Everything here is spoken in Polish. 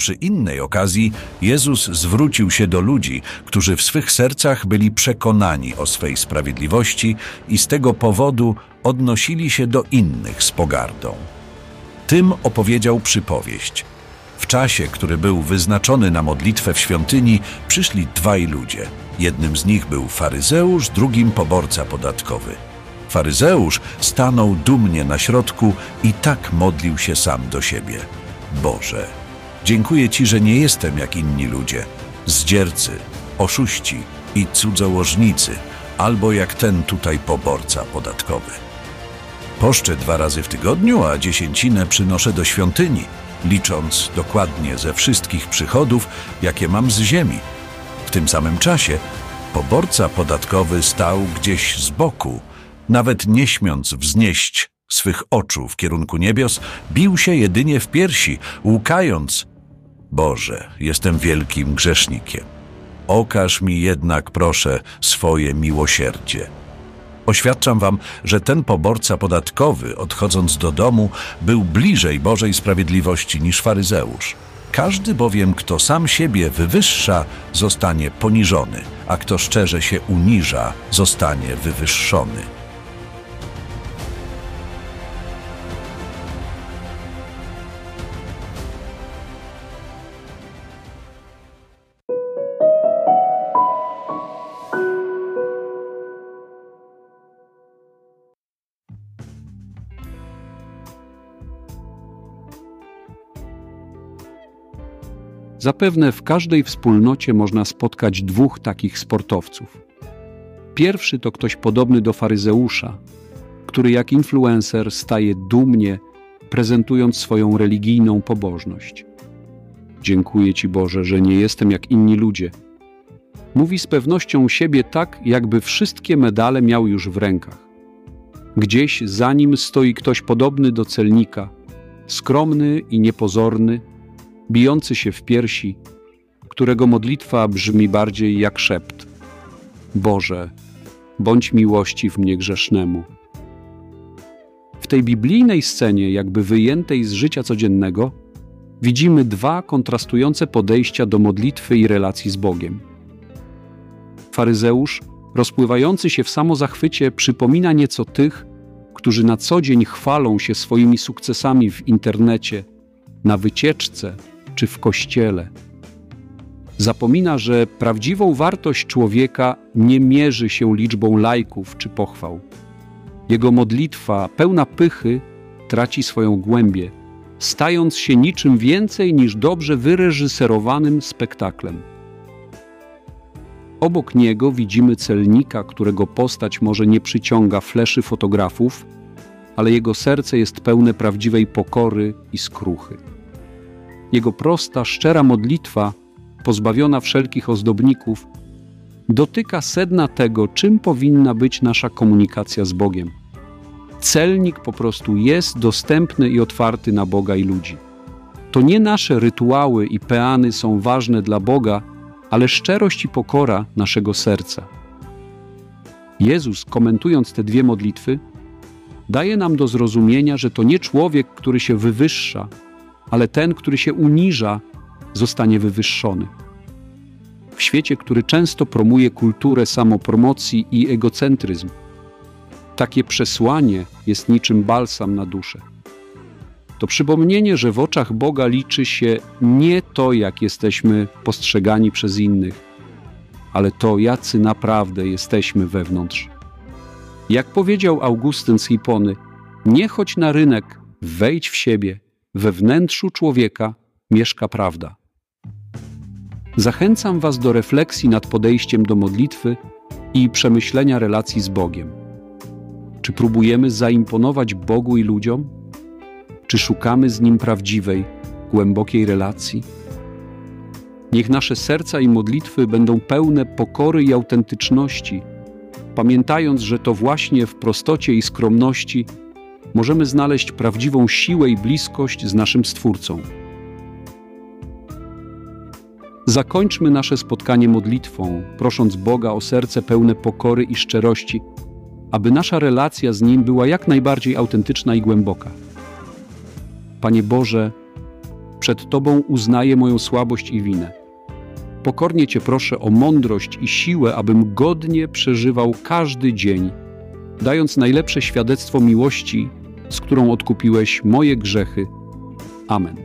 Przy innej okazji Jezus zwrócił się do ludzi, którzy w swych sercach byli przekonani o swej sprawiedliwości i z tego powodu odnosili się do innych z pogardą. Tym opowiedział przypowieść. W czasie, który był wyznaczony na modlitwę w świątyni, przyszli dwaj ludzie. Jednym z nich był faryzeusz, drugim poborca podatkowy. Faryzeusz stanął dumnie na środku i tak modlił się sam do siebie. Boże, dziękuję Ci, że nie jestem jak inni ludzie, zdziercy, oszuści i cudzołożnicy, albo jak ten tutaj poborca podatkowy. Poszczę dwa razy w tygodniu, a dziesięcinę przynoszę do świątyni, licząc dokładnie ze wszystkich przychodów, jakie mam z ziemi. W tym samym czasie poborca podatkowy stał gdzieś z boku, nawet nie śmiąc wznieść swych oczu w kierunku niebios, bił się jedynie w piersi, łukając Boże, jestem wielkim grzesznikiem. Okaż mi jednak, proszę, swoje miłosierdzie. Oświadczam wam, że ten poborca podatkowy, odchodząc do domu, był bliżej Bożej sprawiedliwości niż faryzeusz. Każdy bowiem, kto sam siebie wywyższa, zostanie poniżony, a kto szczerze się uniża, zostanie wywyższony. Zapewne w każdej wspólnocie można spotkać dwóch takich sportowców. Pierwszy to ktoś podobny do faryzeusza, który jak influencer staje dumnie, prezentując swoją religijną pobożność. Dziękuję Ci Boże, że nie jestem jak inni ludzie. Mówi z pewnością siebie tak, jakby wszystkie medale miał już w rękach. Gdzieś za nim stoi ktoś podobny do celnika, skromny i niepozorny, bijący się w piersi, którego modlitwa brzmi bardziej jak szept: Boże, bądź miłości w mnie grzesznemu. W tej biblijnej scenie, jakby wyjętej z życia codziennego, widzimy dwa kontrastujące podejścia do modlitwy i relacji z Bogiem. Faryzeusz, rozpływający się w samozachwycie, przypomina nieco tych, którzy na co dzień chwalą się swoimi sukcesami w internecie, na wycieczce czy w kościele. Zapomina, że prawdziwą wartość człowieka nie mierzy się liczbą lajków czy pochwał. Jego modlitwa, pełna pychy, traci swoją głębię, stając się niczym więcej niż dobrze wyreżyserowanym spektaklem. Obok niego widzimy celnika, którego postać może nie przyciąga fleszy fotografów, ale jego serce jest pełne prawdziwej pokory i skruchy. Jego prosta, szczera modlitwa, pozbawiona wszelkich ozdobników, dotyka sedna tego, czym powinna być nasza komunikacja z Bogiem. Celnik po prostu jest dostępny i otwarty na Boga i ludzi. To nie nasze rytuały i peany są ważne dla Boga, ale szczerość i pokora naszego serca. Jezus, komentując te dwie modlitwy, daje nam do zrozumienia, że to nie człowiek, który się wywyższa, ale ten, który się uniża, zostanie wywyższony. W świecie, który często promuje kulturę samopromocji i egocentryzm, takie przesłanie jest niczym balsam na duszę. To przypomnienie, że w oczach Boga liczy się nie to, jak jesteśmy postrzegani przez innych, ale to, jacy naprawdę jesteśmy wewnątrz. Jak powiedział Augustyn z Hipony, nie chodź na rynek, wejdź w siebie we wnętrzu człowieka mieszka prawda. Zachęcam Was do refleksji nad podejściem do modlitwy i przemyślenia relacji z Bogiem. Czy próbujemy zaimponować Bogu i ludziom? Czy szukamy z Nim prawdziwej, głębokiej relacji? Niech nasze serca i modlitwy będą pełne pokory i autentyczności, pamiętając, że to właśnie w prostocie i skromności możemy znaleźć prawdziwą siłę i bliskość z naszym Stwórcą. Zakończmy nasze spotkanie modlitwą, prosząc Boga o serce pełne pokory i szczerości, aby nasza relacja z Nim była jak najbardziej autentyczna i głęboka. Panie Boże, Przed Tobą uznaję moją słabość i winę. Pokornie Cię proszę o mądrość i siłę, abym godnie przeżywał każdy dzień, dając najlepsze świadectwo miłości, z którą odkupiłeś moje grzechy. Amen.